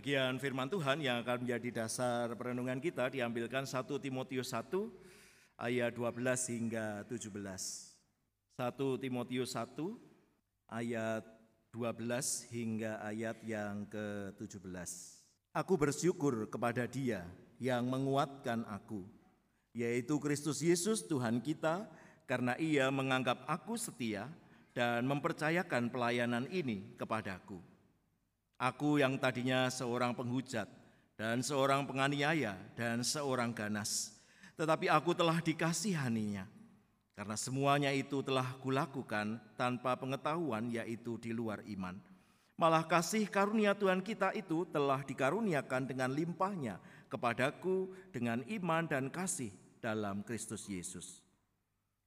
Bagian firman Tuhan yang akan menjadi dasar perenungan kita diambilkan 1 Timotius 1 ayat 12 hingga 17. 1 Timotius 1 ayat 12 hingga ayat yang ke-17. Aku bersyukur kepada Dia yang menguatkan aku, yaitu Kristus Yesus Tuhan kita, karena Ia menganggap aku setia dan mempercayakan pelayanan ini kepadaku Aku yang tadinya seorang penghujat dan seorang penganiaya dan seorang ganas, tetapi aku telah dikasihaninya. Karena semuanya itu telah kulakukan tanpa pengetahuan yaitu di luar iman. Malah kasih karunia Tuhan kita itu telah dikaruniakan dengan limpahnya kepadaku dengan iman dan kasih dalam Kristus Yesus.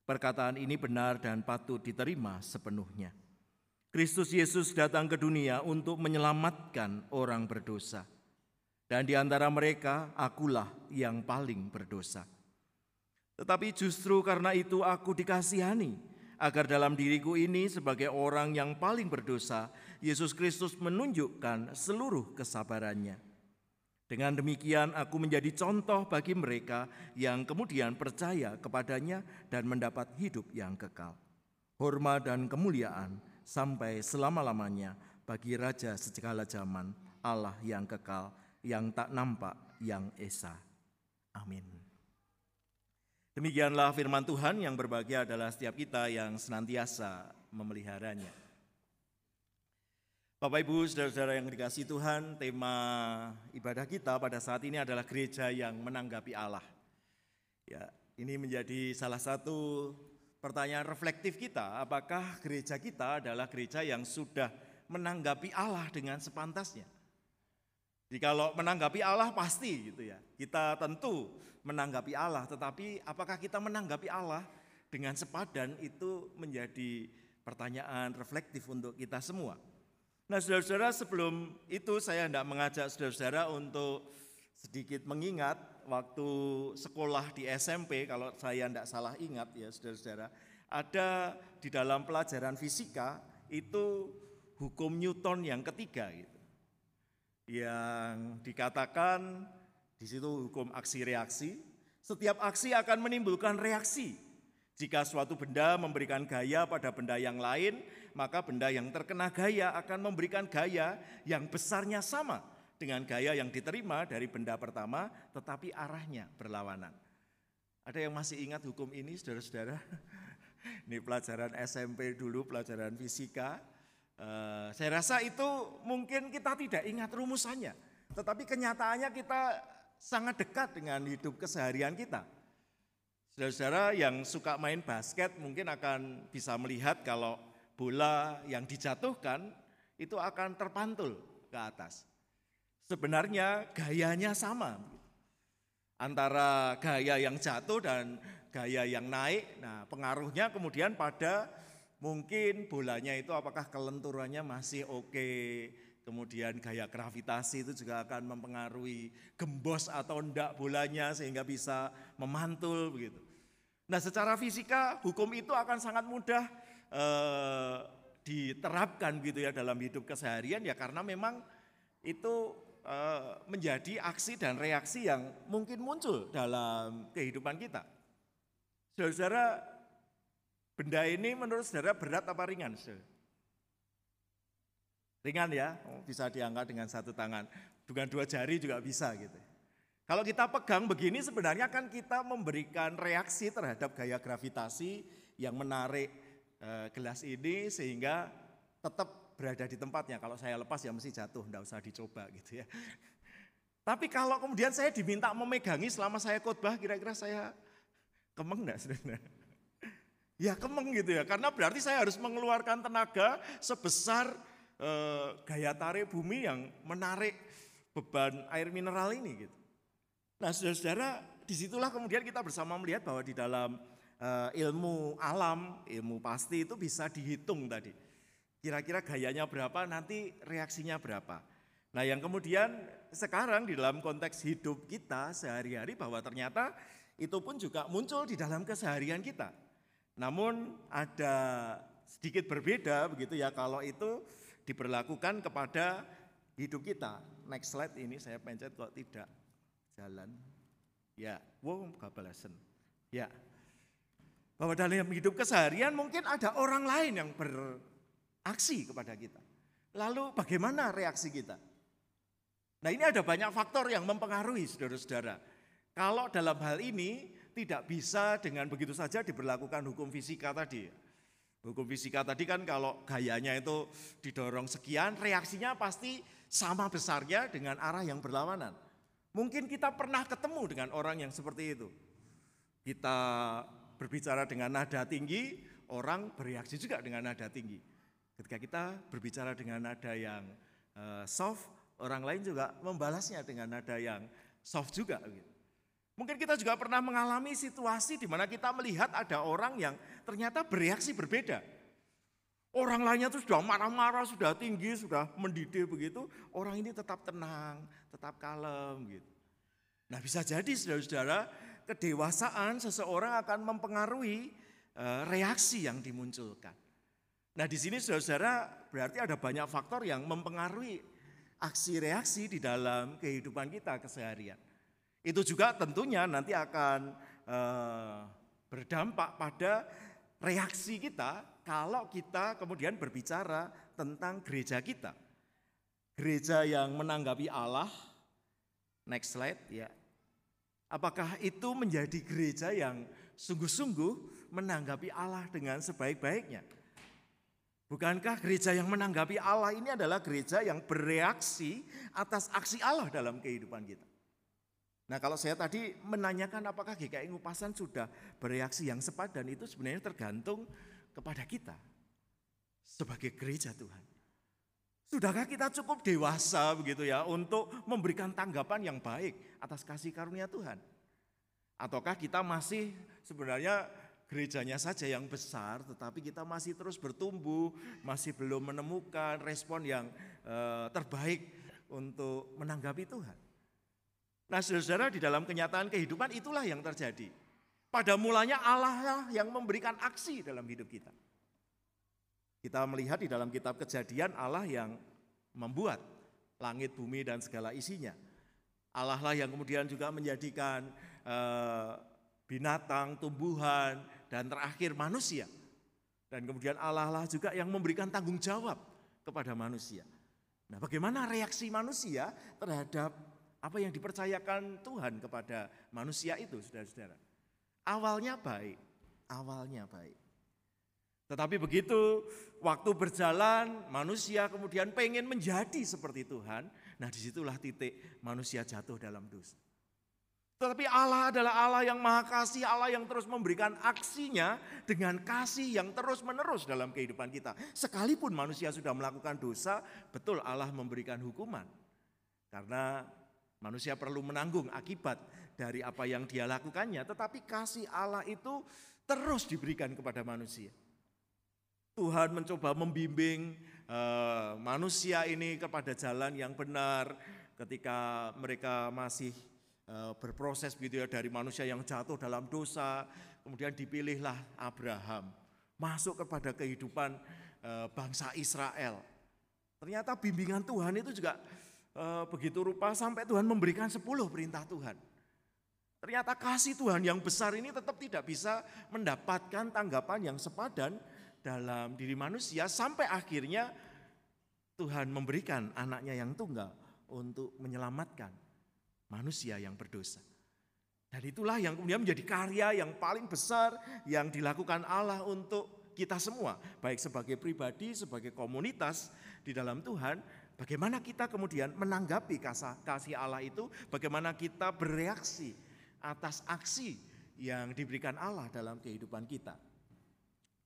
Perkataan ini benar dan patut diterima sepenuhnya. Kristus Yesus datang ke dunia untuk menyelamatkan orang berdosa. Dan di antara mereka, akulah yang paling berdosa. Tetapi justru karena itu aku dikasihani, agar dalam diriku ini sebagai orang yang paling berdosa, Yesus Kristus menunjukkan seluruh kesabarannya. Dengan demikian aku menjadi contoh bagi mereka yang kemudian percaya kepadanya dan mendapat hidup yang kekal. Hormat dan kemuliaan sampai selama-lamanya bagi Raja segala zaman, Allah yang kekal, yang tak nampak, yang esa. Amin. Demikianlah firman Tuhan yang berbahagia adalah setiap kita yang senantiasa memeliharanya. Bapak Ibu, saudara-saudara yang dikasih Tuhan, tema ibadah kita pada saat ini adalah gereja yang menanggapi Allah. Ya, ini menjadi salah satu pertanyaan reflektif kita, apakah gereja kita adalah gereja yang sudah menanggapi Allah dengan sepantasnya? Jadi kalau menanggapi Allah pasti gitu ya. Kita tentu menanggapi Allah, tetapi apakah kita menanggapi Allah dengan sepadan itu menjadi pertanyaan reflektif untuk kita semua. Nah saudara-saudara sebelum itu saya hendak mengajak saudara-saudara untuk sedikit mengingat waktu sekolah di SMP, kalau saya tidak salah ingat ya saudara-saudara, ada di dalam pelajaran fisika itu hukum Newton yang ketiga gitu. Yang dikatakan di situ hukum aksi reaksi, setiap aksi akan menimbulkan reaksi. Jika suatu benda memberikan gaya pada benda yang lain, maka benda yang terkena gaya akan memberikan gaya yang besarnya sama dengan gaya yang diterima dari benda pertama, tetapi arahnya berlawanan. Ada yang masih ingat hukum ini, saudara-saudara? Ini pelajaran SMP dulu, pelajaran fisika. Uh, saya rasa itu mungkin kita tidak ingat rumusannya, tetapi kenyataannya kita sangat dekat dengan hidup keseharian kita. Saudara-saudara yang suka main basket mungkin akan bisa melihat kalau bola yang dijatuhkan itu akan terpantul ke atas sebenarnya gayanya sama. Antara gaya yang jatuh dan gaya yang naik. Nah, pengaruhnya kemudian pada mungkin bolanya itu apakah kelenturannya masih oke. Kemudian gaya gravitasi itu juga akan mempengaruhi gembos atau enggak bolanya sehingga bisa memantul begitu. Nah, secara fisika hukum itu akan sangat mudah eh, diterapkan gitu ya dalam hidup keseharian ya karena memang itu menjadi aksi dan reaksi yang mungkin muncul dalam kehidupan kita. Saudara-saudara, benda ini menurut saudara berat apa ringan? Saudara? Ringan ya, bisa diangkat dengan satu tangan. Dengan dua jari juga bisa gitu. Kalau kita pegang begini sebenarnya kan kita memberikan reaksi terhadap gaya gravitasi yang menarik eh, gelas ini sehingga tetap berada di tempatnya. Kalau saya lepas ya mesti jatuh, enggak usah dicoba gitu ya. Tapi kalau kemudian saya diminta memegangi selama saya khotbah, kira-kira saya kemeng enggak sebenarnya? Ya kemeng gitu ya, karena berarti saya harus mengeluarkan tenaga sebesar eh, gaya tarik bumi yang menarik beban air mineral ini gitu. Nah saudara-saudara, di situlah kemudian kita bersama melihat bahwa di dalam eh, ilmu alam, ilmu pasti itu bisa dihitung tadi. Kira-kira gayanya berapa, nanti reaksinya berapa. Nah yang kemudian sekarang di dalam konteks hidup kita sehari-hari bahwa ternyata itu pun juga muncul di dalam keseharian kita. Namun ada sedikit berbeda begitu ya kalau itu diberlakukan kepada hidup kita. next slide ini saya pencet kok tidak jalan. Ya, wow, kebalasan. Ya, bahwa dalam hidup keseharian mungkin ada orang lain yang beraksi kepada kita. Lalu bagaimana reaksi kita? Nah ini ada banyak faktor yang mempengaruhi saudara-saudara. Kalau dalam hal ini tidak bisa dengan begitu saja diberlakukan hukum fisika tadi. Hukum fisika tadi kan kalau gayanya itu didorong sekian, reaksinya pasti sama besarnya dengan arah yang berlawanan. Mungkin kita pernah ketemu dengan orang yang seperti itu. Kita berbicara dengan nada tinggi, orang bereaksi juga dengan nada tinggi. Ketika kita berbicara dengan nada yang eh, soft, orang lain juga membalasnya dengan nada yang soft juga. Mungkin kita juga pernah mengalami situasi di mana kita melihat ada orang yang ternyata bereaksi berbeda. Orang lainnya itu sudah marah-marah, sudah tinggi, sudah mendidih begitu. Orang ini tetap tenang, tetap kalem gitu. Nah bisa jadi saudara-saudara kedewasaan seseorang akan mempengaruhi eh, reaksi yang dimunculkan. Nah di sini saudara-saudara berarti ada banyak faktor yang mempengaruhi aksi reaksi di dalam kehidupan kita keseharian. Itu juga tentunya nanti akan eh, berdampak pada reaksi kita kalau kita kemudian berbicara tentang gereja kita. Gereja yang menanggapi Allah, next slide ya. Apakah itu menjadi gereja yang sungguh-sungguh menanggapi Allah dengan sebaik-baiknya? Bukankah gereja yang menanggapi Allah ini adalah gereja yang bereaksi atas aksi Allah dalam kehidupan kita? Nah kalau saya tadi menanyakan apakah GKI Ngupasan sudah bereaksi yang sepadan itu sebenarnya tergantung kepada kita sebagai gereja Tuhan. Sudahkah kita cukup dewasa begitu ya untuk memberikan tanggapan yang baik atas kasih karunia Tuhan? Ataukah kita masih sebenarnya gerejanya saja yang besar tetapi kita masih terus bertumbuh, masih belum menemukan respon yang eh, terbaik untuk menanggapi Tuhan? Nah saudara-saudara di dalam kenyataan kehidupan itulah yang terjadi. Pada mulanya Allah lah yang memberikan aksi dalam hidup kita. Kita melihat di dalam kitab kejadian Allah yang membuat langit, bumi dan segala isinya. Allah lah yang kemudian juga menjadikan eh, binatang, tumbuhan, dan terakhir manusia. Dan kemudian Allah lah juga yang memberikan tanggung jawab kepada manusia. Nah bagaimana reaksi manusia terhadap apa yang dipercayakan Tuhan kepada manusia itu, saudara-saudara. Awalnya baik, awalnya baik. Tetapi begitu waktu berjalan, manusia kemudian pengen menjadi seperti Tuhan. Nah di situlah titik manusia jatuh dalam dosa. Tetapi Allah adalah Allah yang maha kasih, Allah yang terus memberikan aksinya dengan kasih yang terus menerus dalam kehidupan kita. Sekalipun manusia sudah melakukan dosa, betul Allah memberikan hukuman. Karena Manusia perlu menanggung akibat dari apa yang dia lakukannya, tetapi kasih Allah itu terus diberikan kepada manusia. Tuhan mencoba membimbing uh, manusia ini kepada jalan yang benar ketika mereka masih berproses begitu ya dari manusia yang jatuh dalam dosa, kemudian dipilihlah Abraham masuk kepada kehidupan uh, bangsa Israel. Ternyata bimbingan Tuhan itu juga e, begitu rupa sampai Tuhan memberikan sepuluh perintah Tuhan. Ternyata kasih Tuhan yang besar ini tetap tidak bisa mendapatkan tanggapan yang sepadan dalam diri manusia sampai akhirnya Tuhan memberikan anaknya yang tunggal untuk menyelamatkan manusia yang berdosa. Dan itulah yang kemudian menjadi karya yang paling besar yang dilakukan Allah untuk kita semua, baik sebagai pribadi, sebagai komunitas di dalam Tuhan, Bagaimana kita kemudian menanggapi kasih Allah itu, bagaimana kita bereaksi atas aksi yang diberikan Allah dalam kehidupan kita.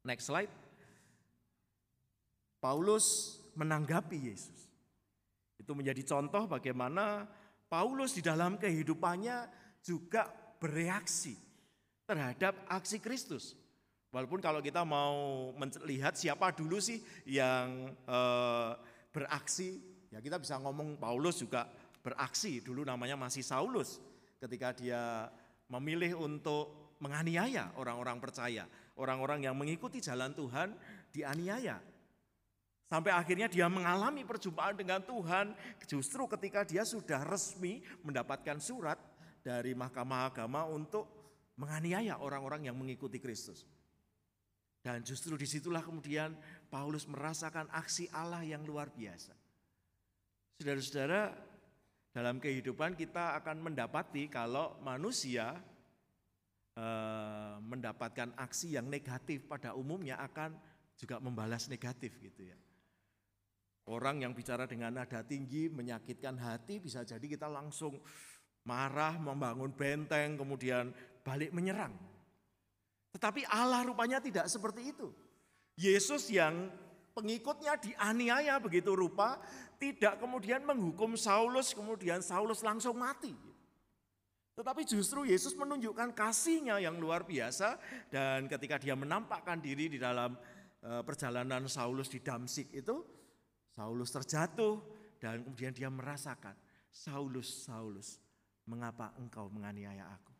Next slide. Paulus menanggapi Yesus. Itu menjadi contoh bagaimana Paulus di dalam kehidupannya juga bereaksi terhadap aksi Kristus. Walaupun kalau kita mau melihat siapa dulu sih yang eh, beraksi, ya kita bisa ngomong Paulus juga beraksi, dulu namanya masih Saulus ketika dia memilih untuk menganiaya orang-orang percaya, orang-orang yang mengikuti jalan Tuhan dianiaya. Sampai akhirnya dia mengalami perjumpaan dengan Tuhan justru ketika dia sudah resmi mendapatkan surat dari Mahkamah Agama untuk menganiaya orang-orang yang mengikuti Kristus. Dan justru di situlah kemudian Paulus merasakan aksi Allah yang luar biasa. Saudara-saudara, dalam kehidupan kita akan mendapati kalau manusia eh, mendapatkan aksi yang negatif pada umumnya akan juga membalas negatif gitu ya. Orang yang bicara dengan nada tinggi menyakitkan hati bisa jadi kita langsung marah, membangun benteng, kemudian balik menyerang. Tetapi Allah rupanya tidak seperti itu. Yesus yang pengikutnya dianiaya begitu rupa, tidak kemudian menghukum Saulus, kemudian Saulus langsung mati. Tetapi justru Yesus menunjukkan kasihnya yang luar biasa dan ketika dia menampakkan diri di dalam eh, perjalanan Saulus di Damsik itu, Saulus terjatuh dan kemudian dia merasakan, Saulus, Saulus, mengapa engkau menganiaya aku?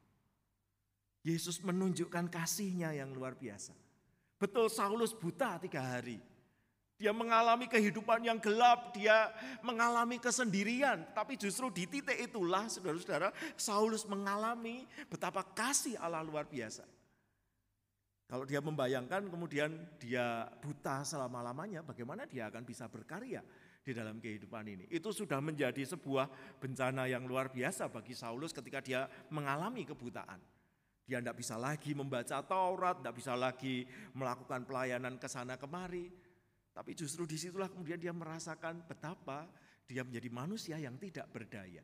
Yesus menunjukkan kasihnya yang luar biasa. Betul Saulus buta tiga hari. Dia mengalami kehidupan yang gelap, dia mengalami kesendirian. Tapi justru di titik itulah saudara-saudara, Saulus mengalami betapa kasih Allah luar biasa. Kalau dia membayangkan kemudian dia buta selama-lamanya, bagaimana dia akan bisa berkarya di dalam kehidupan ini. Itu sudah menjadi sebuah bencana yang luar biasa bagi Saulus ketika dia mengalami kebutaan. Dia tidak bisa lagi membaca Taurat, tidak bisa lagi melakukan pelayanan ke sana kemari. Tapi justru di situlah kemudian dia merasakan betapa dia menjadi manusia yang tidak berdaya.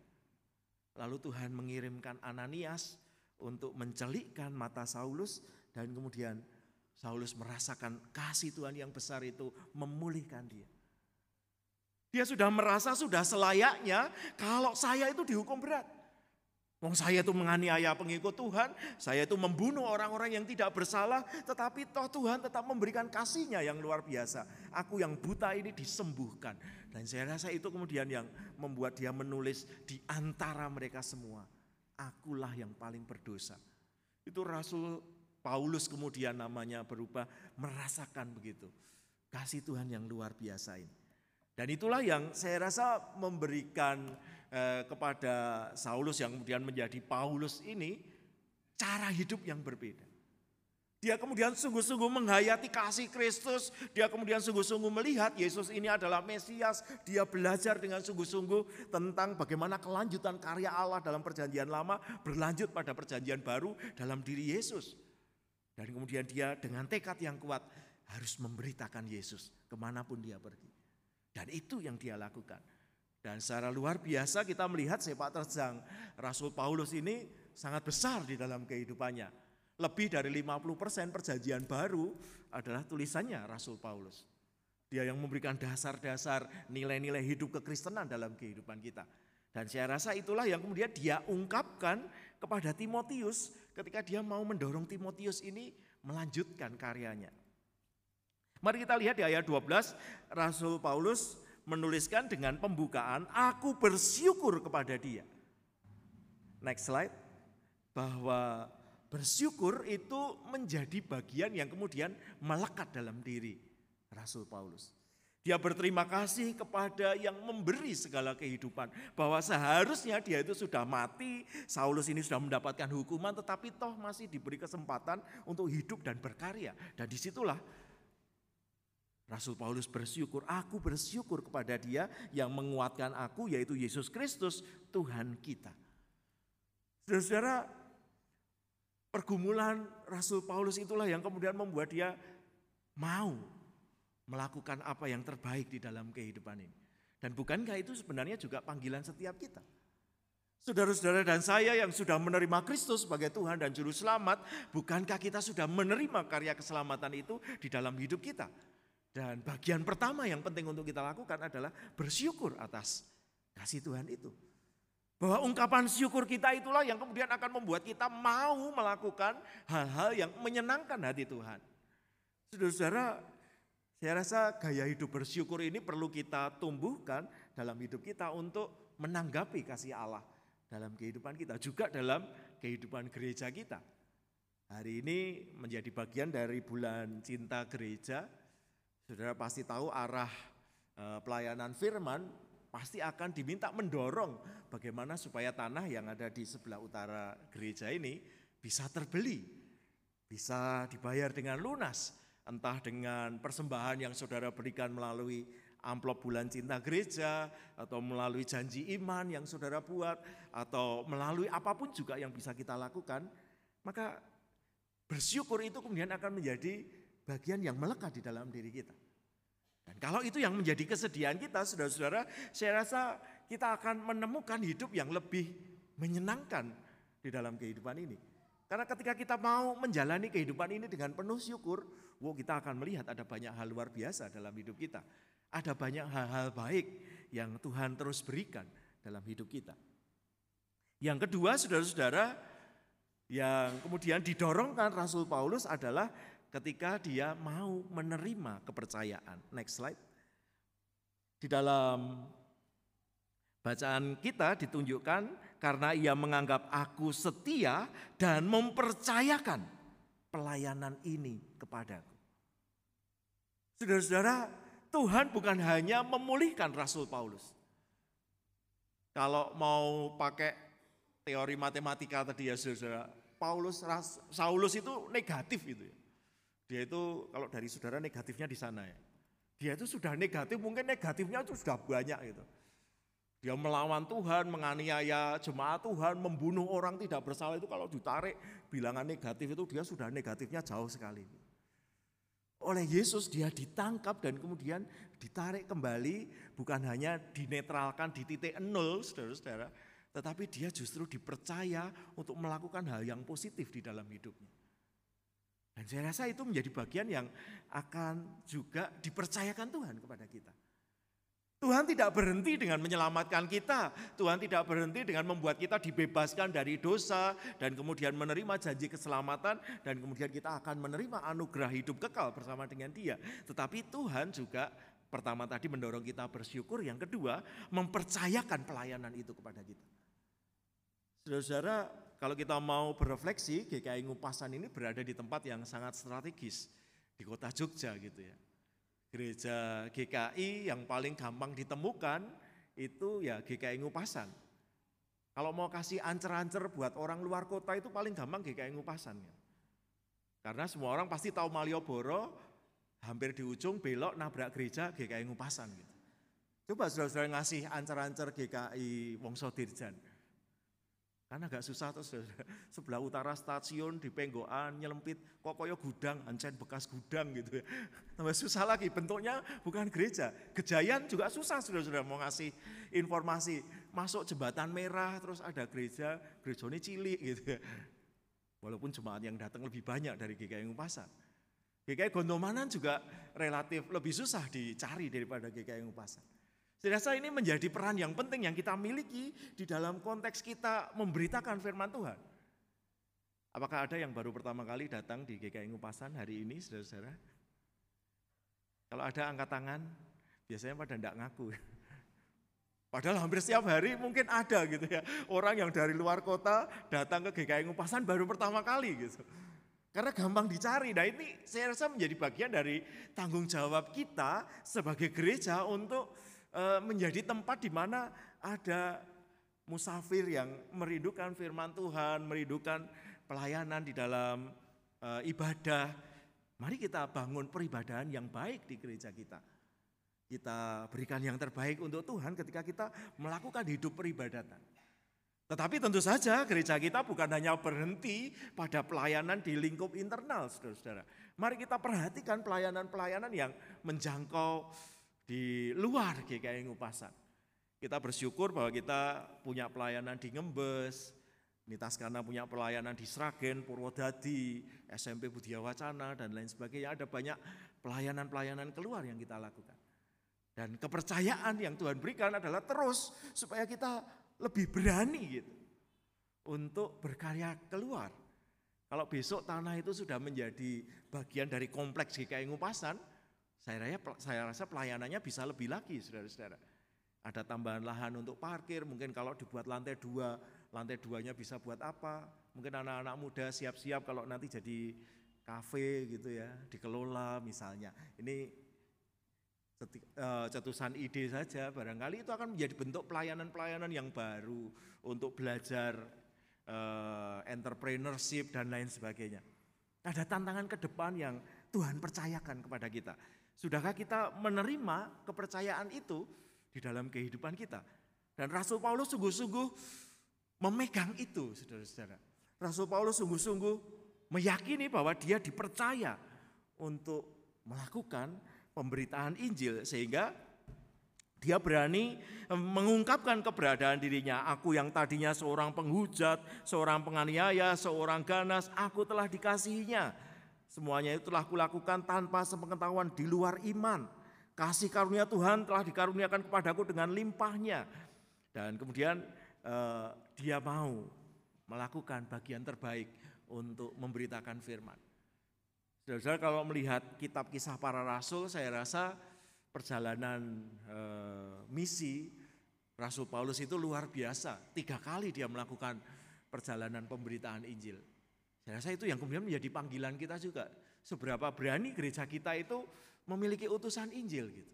Lalu Tuhan mengirimkan Ananias untuk mencelikkan mata Saulus dan kemudian Saulus merasakan kasih Tuhan yang besar itu memulihkan dia. Dia sudah merasa sudah selayaknya kalau saya itu dihukum berat. Wong saya itu menganiaya pengikut Tuhan, saya itu membunuh orang-orang yang tidak bersalah, tetapi toh Tuhan tetap memberikan kasihnya yang luar biasa. Aku yang buta ini disembuhkan. Dan saya rasa itu kemudian yang membuat dia menulis di antara mereka semua. Akulah yang paling berdosa. Itu Rasul Paulus kemudian namanya berubah merasakan begitu. Kasih Tuhan yang luar biasa ini. Dan itulah yang saya rasa memberikan eh, kepada Saulus yang kemudian menjadi Paulus ini cara hidup yang berbeda. Dia kemudian sungguh-sungguh menghayati kasih Kristus. Dia kemudian sungguh-sungguh melihat Yesus ini adalah Mesias. Dia belajar dengan sungguh-sungguh tentang bagaimana kelanjutan karya Allah dalam perjanjian lama berlanjut pada perjanjian baru dalam diri Yesus. Dan kemudian dia dengan tekad yang kuat harus memberitakan Yesus ke mana pun dia pergi. Dan itu yang dia lakukan. Dan secara luar biasa kita melihat sepak terjang Rasul Paulus ini sangat besar di dalam kehidupannya. Lebih dari 50% perjanjian baru adalah tulisannya Rasul Paulus. Dia yang memberikan dasar-dasar nilai-nilai hidup kekristenan dalam kehidupan kita. Dan saya rasa itulah yang kemudian dia ungkapkan kepada Timotius ketika dia mau mendorong Timotius ini melanjutkan karyanya. Mari kita lihat di ayat 12, Rasul Paulus menuliskan dengan pembukaan, aku bersyukur kepada dia. Next slide. Bahwa bersyukur itu menjadi bagian yang kemudian melekat dalam diri Rasul Paulus. Dia berterima kasih kepada yang memberi segala kehidupan. Bahwa seharusnya dia itu sudah mati, Saulus ini sudah mendapatkan hukuman, tetapi toh masih diberi kesempatan untuk hidup dan berkarya. Dan di situlah Rasul Paulus bersyukur, aku bersyukur kepada dia yang menguatkan aku, yaitu Yesus Kristus, Tuhan kita. Saudara-saudara, pergumulan Rasul Paulus itulah yang kemudian membuat dia mau melakukan apa yang terbaik di dalam kehidupan ini. Dan bukankah itu sebenarnya juga panggilan setiap kita? Saudara-saudara dan saya yang sudah menerima Kristus sebagai Tuhan dan Juru Selamat, bukankah kita sudah menerima karya keselamatan itu di dalam hidup kita? Dan bagian pertama yang penting untuk kita lakukan adalah bersyukur atas kasih Tuhan itu. Bahwa ungkapan syukur kita itulah yang kemudian akan membuat kita mau melakukan hal-hal yang menyenangkan hati Tuhan. Saudara-saudara, saya rasa gaya hidup bersyukur ini perlu kita tumbuhkan dalam hidup kita untuk menanggapi kasih Allah dalam kehidupan kita, juga dalam kehidupan gereja kita. Hari ini menjadi bagian dari bulan cinta gereja. Saudara pasti tahu arah eh, pelayanan firman pasti akan diminta mendorong bagaimana supaya tanah yang ada di sebelah utara gereja ini bisa terbeli, bisa dibayar dengan lunas, entah dengan persembahan yang saudara berikan melalui amplop bulan cinta gereja, atau melalui janji iman yang saudara buat, atau melalui apa pun juga yang bisa kita lakukan, maka bersyukur itu kemudian akan menjadi bagian yang melekat di dalam diri kita. Dan kalau itu yang menjadi kesedihan kita, saudara-saudara, saya rasa kita akan menemukan hidup yang lebih menyenangkan di dalam kehidupan ini. Karena ketika kita mau menjalani kehidupan ini dengan penuh syukur, wow, kita akan melihat ada banyak hal luar biasa dalam hidup kita. Ada banyak hal-hal baik yang Tuhan terus berikan dalam hidup kita. Yang kedua, saudara-saudara, yang kemudian didorongkan Rasul Paulus adalah ketika dia mau menerima kepercayaan. Next slide. Di dalam bacaan kita ditunjukkan karena ia menganggap aku setia dan mempercayakan pelayanan ini kepadaku. Saudara-saudara, Tuhan bukan hanya memulihkan Rasul Paulus. Kalau mau pakai teori matematika tadi ya saudara, Paulus, Saulus itu negatif itu ya. Dia itu kalau dari saudara negatifnya di sana ya. Dia itu sudah negatif, mungkin negatifnya itu sudah banyak gitu. Dia melawan Tuhan, menganiaya jemaat Tuhan, membunuh orang tidak bersalah itu kalau ditarik bilangan negatif itu dia sudah negatifnya jauh sekali. Oleh Yesus dia ditangkap dan kemudian ditarik kembali bukan hanya dinetralkan di titik nol saudara-saudara, tetapi dia justru dipercaya untuk melakukan hal yang positif di dalam hidupnya. Dan saya rasa itu menjadi bagian yang akan juga dipercayakan Tuhan kepada kita. Tuhan tidak berhenti dengan menyelamatkan kita. Tuhan tidak berhenti dengan membuat kita dibebaskan dari dosa dan kemudian menerima janji keselamatan dan kemudian kita akan menerima anugerah hidup kekal bersama dengan Dia. Tetapi Tuhan juga pertama tadi mendorong kita bersyukur, yang kedua mempercayakan pelayanan itu kepada kita. Saudara-saudara, kalau kita mau berefleksi, GKI Ngupasan ini berada di tempat yang sangat strategis di kota Jogja gitu ya. Gereja GKI yang paling gampang ditemukan itu ya GKI Ngupasan. Kalau mau kasih ancer-ancer buat orang luar kota itu paling gampang GKI Ngupasan ya. Karena semua orang pasti tahu Malioboro, hampir di ujung belok nabrak gereja GKI Ngupasan gitu. Coba saudara-saudara ngasih ancer-ancer GKI Wongso Dirjan karena agak susah terus sebelah utara stasiun di Penggoan nyelempit kok koyo gudang, ancen bekas gudang gitu ya. Tambah susah lagi bentuknya bukan gereja. Gejayan juga susah sudah-sudah mau ngasih informasi. Masuk jembatan merah terus ada gereja, gereja ini cilik gitu ya. Walaupun jemaat yang datang lebih banyak dari GKI Ngupasan. GKI Gondomanan juga relatif lebih susah dicari daripada GKI Ngupasan. Saya rasa ini menjadi peran yang penting yang kita miliki di dalam konteks kita memberitakan firman Tuhan. Apakah ada yang baru pertama kali datang di GKI Ngupasan hari ini, saudara-saudara? Kalau ada angkat tangan, biasanya pada tidak ngaku. Padahal hampir setiap hari mungkin ada gitu ya. Orang yang dari luar kota datang ke GKI Ngupasan baru pertama kali gitu. Karena gampang dicari. Nah ini saya rasa menjadi bagian dari tanggung jawab kita sebagai gereja untuk menjadi tempat di mana ada musafir yang merindukan firman Tuhan, merindukan pelayanan di dalam eh, ibadah. Mari kita bangun peribadahan yang baik di gereja kita. Kita berikan yang terbaik untuk Tuhan ketika kita melakukan hidup peribadatan. Tetapi tentu saja gereja kita bukan hanya berhenti pada pelayanan di lingkup internal, saudara-saudara. Mari kita perhatikan pelayanan-pelayanan yang menjangkau di luar GKI Ngupasan. Kita bersyukur bahwa kita punya pelayanan di Ngembes, Nitas karena punya pelayanan di Sragen, Purwodadi, SMP Budia Wacana, dan lain sebagainya. Ada banyak pelayanan-pelayanan keluar yang kita lakukan. Dan kepercayaan yang Tuhan berikan adalah terus supaya kita lebih berani gitu untuk berkarya keluar. Kalau besok tanah itu sudah menjadi bagian dari kompleks GKI Ngupasan, saya rasa, saya rasa pelayanannya bisa lebih lagi, saudara-saudara. Ada tambahan lahan untuk parkir, mungkin kalau dibuat lantai dua, lantai duanya bisa buat apa? Mungkin anak-anak muda siap-siap kalau nanti jadi kafe gitu ya, dikelola misalnya. Ini eh, cetusan ide saja, barangkali itu akan menjadi bentuk pelayanan-pelayanan yang baru untuk belajar uh, entrepreneurship dan lain sebagainya. Ada tantangan ke depan yang Tuhan percayakan kepada kita. Sudahkah kita menerima kepercayaan itu di dalam kehidupan kita? Dan Rasul Paulus sungguh-sungguh memegang itu, saudara-saudara. Rasul Paulus sungguh-sungguh meyakini bahwa dia dipercaya untuk melakukan pemberitaan Injil sehingga dia berani mengungkapkan keberadaan dirinya. Aku yang tadinya seorang penghujat, seorang penganiaya, seorang ganas, aku telah dikasihinya. Semuanya itu telah kulakukan tanpa sepengetahuan di luar iman. Kasih karunia Tuhan telah dikaruniakan kepadaku dengan limpahnya. Dan kemudian eh, dia mau melakukan bagian terbaik untuk memberitakan firman. Saudara-saudara kalau melihat kitab kisah para rasul, saya rasa perjalanan e, misi Rasul Paulus itu luar biasa. Tiga kali dia melakukan perjalanan pemberitaan Injil. Saya rasa itu yang kemudian menjadi panggilan kita juga. Seberapa berani gereja kita itu memiliki utusan Injil gitu.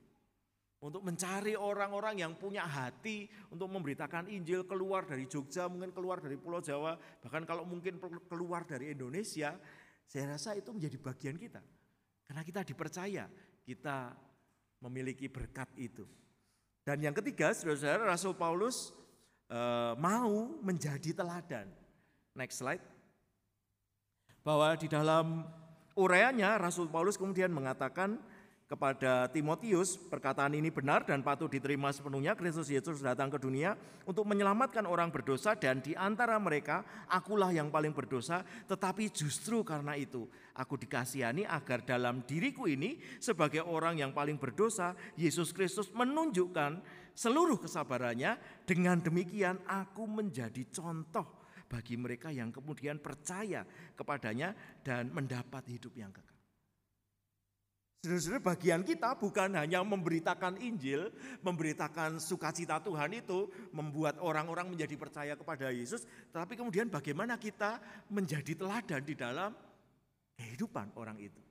Untuk mencari orang-orang yang punya hati untuk memberitakan Injil keluar dari Jogja, mungkin keluar dari Pulau Jawa, bahkan kalau mungkin keluar dari Indonesia, saya rasa itu menjadi bagian kita. Karena kita dipercaya, kita memiliki berkat itu. Dan yang ketiga, saudara-saudara, Rasul Paulus e, mau menjadi teladan. Next slide. Bahwa di dalam uraiannya Rasul Paulus kemudian mengatakan kepada Timotius, perkataan ini benar dan patut diterima sepenuhnya. Kristus Yesus datang ke dunia untuk menyelamatkan orang berdosa dan di antara mereka akulah yang paling berdosa, tetapi justru karena itu aku dikasihani agar dalam diriku ini sebagai orang yang paling berdosa, Yesus Kristus menunjukkan seluruh kesabarannya. Dengan demikian aku menjadi contoh bagi mereka yang kemudian percaya kepadanya dan mendapat hidup yang kekal. Saudara-saudara bagian kita bukan hanya memberitakan Injil, memberitakan sukacita Tuhan itu, membuat orang-orang menjadi percaya kepada Yesus, tapi kemudian bagaimana kita menjadi teladan di dalam kehidupan orang itu.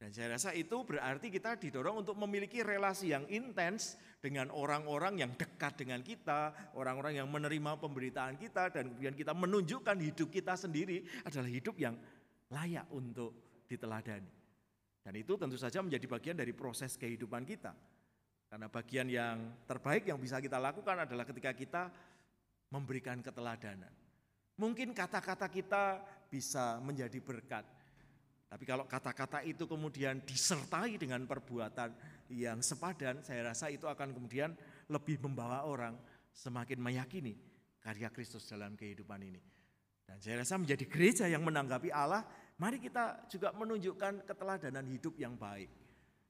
Dan saya rasa itu berarti kita didorong untuk memiliki relasi yang intens dengan orang-orang yang dekat dengan kita, orang-orang yang menerima pemberitaan kita, dan kemudian kita menunjukkan hidup kita sendiri adalah hidup yang layak untuk diteladani. Dan itu tentu saja menjadi bagian dari proses kehidupan kita. Karena bagian yang terbaik yang bisa kita lakukan adalah ketika kita memberikan keteladanan. Mungkin kata-kata kita bisa menjadi berkat. Tapi kalau kata-kata itu kemudian disertai dengan perbuatan yang sepadan, saya rasa itu akan kemudian lebih membawa orang semakin meyakini karya Kristus dalam kehidupan ini. Dan saya rasa menjadi gereja yang menanggapi Allah Mari kita juga menunjukkan keteladanan hidup yang baik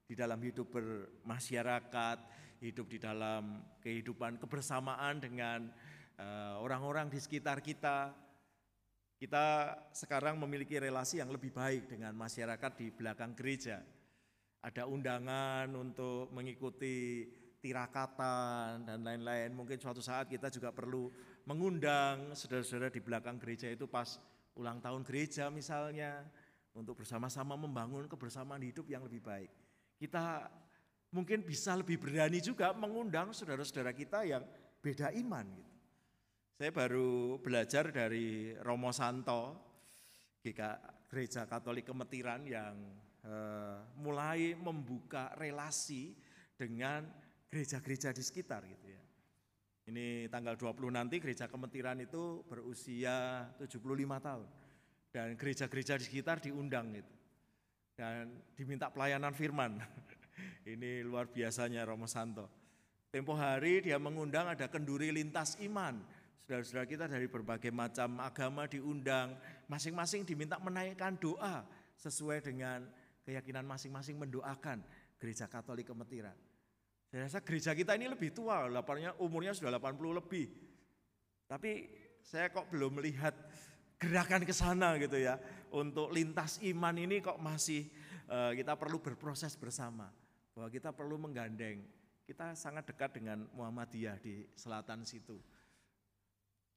di dalam hidup bermasyarakat, hidup di dalam kehidupan kebersamaan dengan eh, orang-orang di sekitar kita. Kita sekarang memiliki relasi yang lebih baik dengan masyarakat di belakang gereja. Ada undangan untuk mengikuti tirakatan dan lain-lain. Mungkin suatu saat kita juga perlu mengundang saudara-saudara di belakang gereja itu pas ulang tahun gereja misalnya, untuk bersama-sama membangun kebersamaan hidup yang lebih baik. Kita mungkin bisa lebih berani juga mengundang saudara-saudara kita yang beda iman gitu. Saya baru belajar dari Romo Santo, Gereja Katolik Kemetiran yang eh, mulai membuka relasi dengan gereja-gereja di sekitar gitu ya. Ini tanggal 20 nanti gereja kemetiran itu berusia 75 tahun. Dan gereja-gereja di sekitar diundang itu. Dan diminta pelayanan firman. Ini luar biasanya Romo Santo. Tempo hari dia mengundang ada kenduri lintas iman. Saudara-saudara kita dari berbagai macam agama diundang. Masing-masing diminta menaikkan doa sesuai dengan keyakinan masing-masing mendoakan gereja Katolik Kemetiran. Saya rasa gereja kita ini lebih tua, laparnya umurnya sudah 80 lebih. Tapi saya kok belum melihat gerakan ke sana gitu ya. Untuk lintas iman ini kok masih uh, kita perlu berproses bersama. Bahwa kita perlu menggandeng. Kita sangat dekat dengan Muhammadiyah di selatan situ.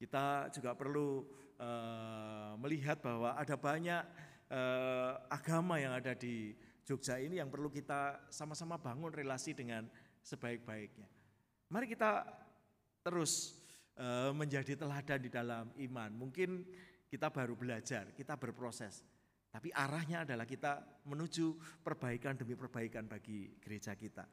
Kita juga perlu uh, melihat bahwa ada banyak uh, agama yang ada di Jogja ini yang perlu kita sama-sama bangun relasi dengan sebaik-baiknya. Mari kita terus uh, menjadi teladan di dalam iman. Mungkin kita baru belajar, kita berproses. Tapi arahnya adalah kita menuju perbaikan demi perbaikan bagi gereja kita.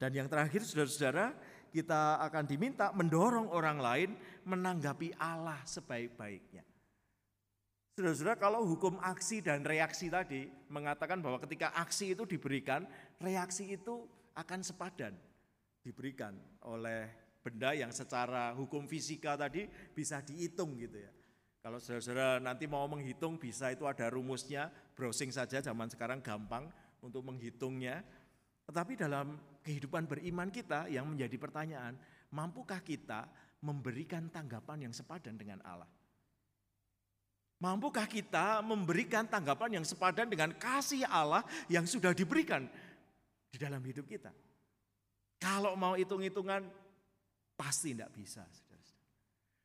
Dan yang terakhir saudara-saudara, kita akan diminta mendorong orang lain menanggapi Allah sebaik-baiknya. Saudara-saudara, kalau hukum aksi dan reaksi tadi mengatakan bahwa ketika aksi itu diberikan, reaksi itu akan sepadan diberikan oleh benda yang secara hukum fisika tadi bisa dihitung gitu ya. Kalau saudara-saudara nanti mau menghitung bisa itu ada rumusnya, browsing saja zaman sekarang gampang untuk menghitungnya. Tetapi dalam kehidupan beriman kita yang menjadi pertanyaan, mampukah kita memberikan tanggapan yang sepadan dengan Allah? Mampukah kita memberikan tanggapan yang sepadan dengan kasih Allah yang sudah diberikan di dalam hidup kita? Kalau mau hitung-hitungan, pasti tidak bisa.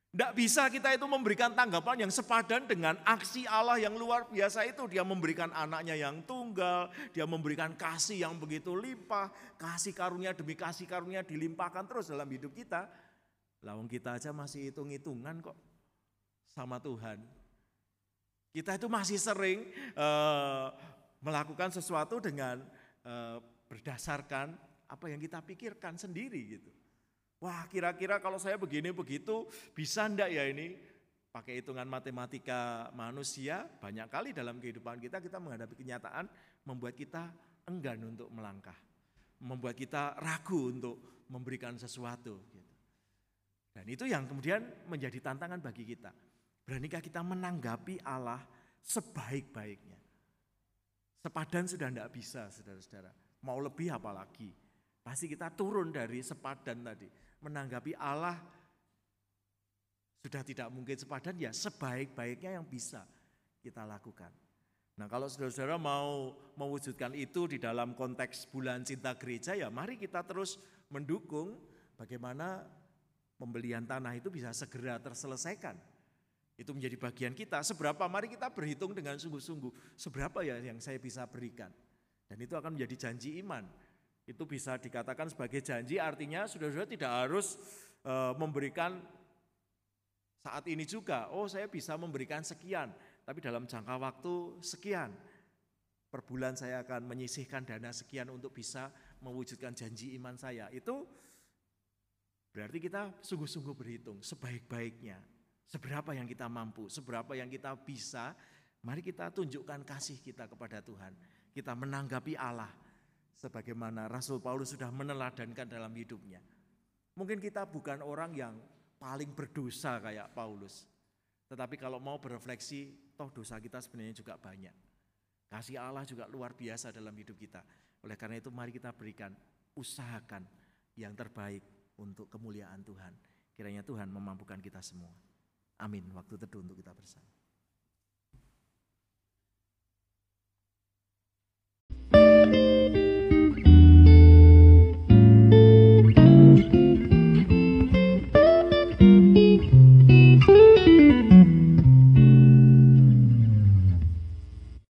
Tidak bisa kita itu memberikan tanggapan yang sepadan dengan aksi Allah yang luar biasa itu. Dia memberikan anaknya yang tunggal, dia memberikan kasih yang begitu limpah, kasih karunia demi kasih karunia dilimpahkan terus dalam hidup kita. Lawang kita aja masih hitung-hitungan kok sama Tuhan. Kita itu masih sering uh, melakukan sesuatu dengan uh, berdasarkan apa yang kita pikirkan sendiri gitu. Wah kira-kira kalau saya begini begitu bisa ndak ya ini pakai hitungan matematika manusia banyak kali dalam kehidupan kita kita menghadapi kenyataan membuat kita enggan untuk melangkah, membuat kita ragu untuk memberikan sesuatu. Gitu. Dan itu yang kemudian menjadi tantangan bagi kita. Beranikah kita menanggapi Allah sebaik-baiknya? Sepadan sudah tidak bisa, saudara-saudara. Mau lebih apalagi? Pasti kita turun dari sepadan tadi menanggapi Allah sudah tidak mungkin sepadan ya sebaik-baiknya yang bisa kita lakukan. Nah kalau saudara-saudara mau mewujudkan itu di dalam konteks bulan cinta gereja ya mari kita terus mendukung bagaimana pembelian tanah itu bisa segera terselesaikan. Itu menjadi bagian kita. Seberapa mari kita berhitung dengan sungguh-sungguh. Seberapa ya yang saya bisa berikan. Dan itu akan menjadi janji iman itu bisa dikatakan sebagai janji artinya sudah-sudah tidak harus e, memberikan saat ini juga, oh saya bisa memberikan sekian, tapi dalam jangka waktu sekian. Per bulan saya akan menyisihkan dana sekian untuk bisa mewujudkan janji iman saya. Itu berarti kita sungguh-sungguh berhitung sebaik-baiknya. Seberapa yang kita mampu, seberapa yang kita bisa, mari kita tunjukkan kasih kita kepada Tuhan. Kita menanggapi Allah, sebagaimana Rasul Paulus sudah meneladankan dalam hidupnya. Mungkin kita bukan orang yang paling berdosa kayak Paulus. Tetapi kalau mau berefleksi, toh dosa kita sebenarnya juga banyak. Kasih Allah juga luar biasa dalam hidup kita. Oleh karena itu mari kita berikan, usahakan yang terbaik untuk kemuliaan Tuhan. Kiranya Tuhan memampukan kita semua. Amin. Waktu teduh untuk kita bersama.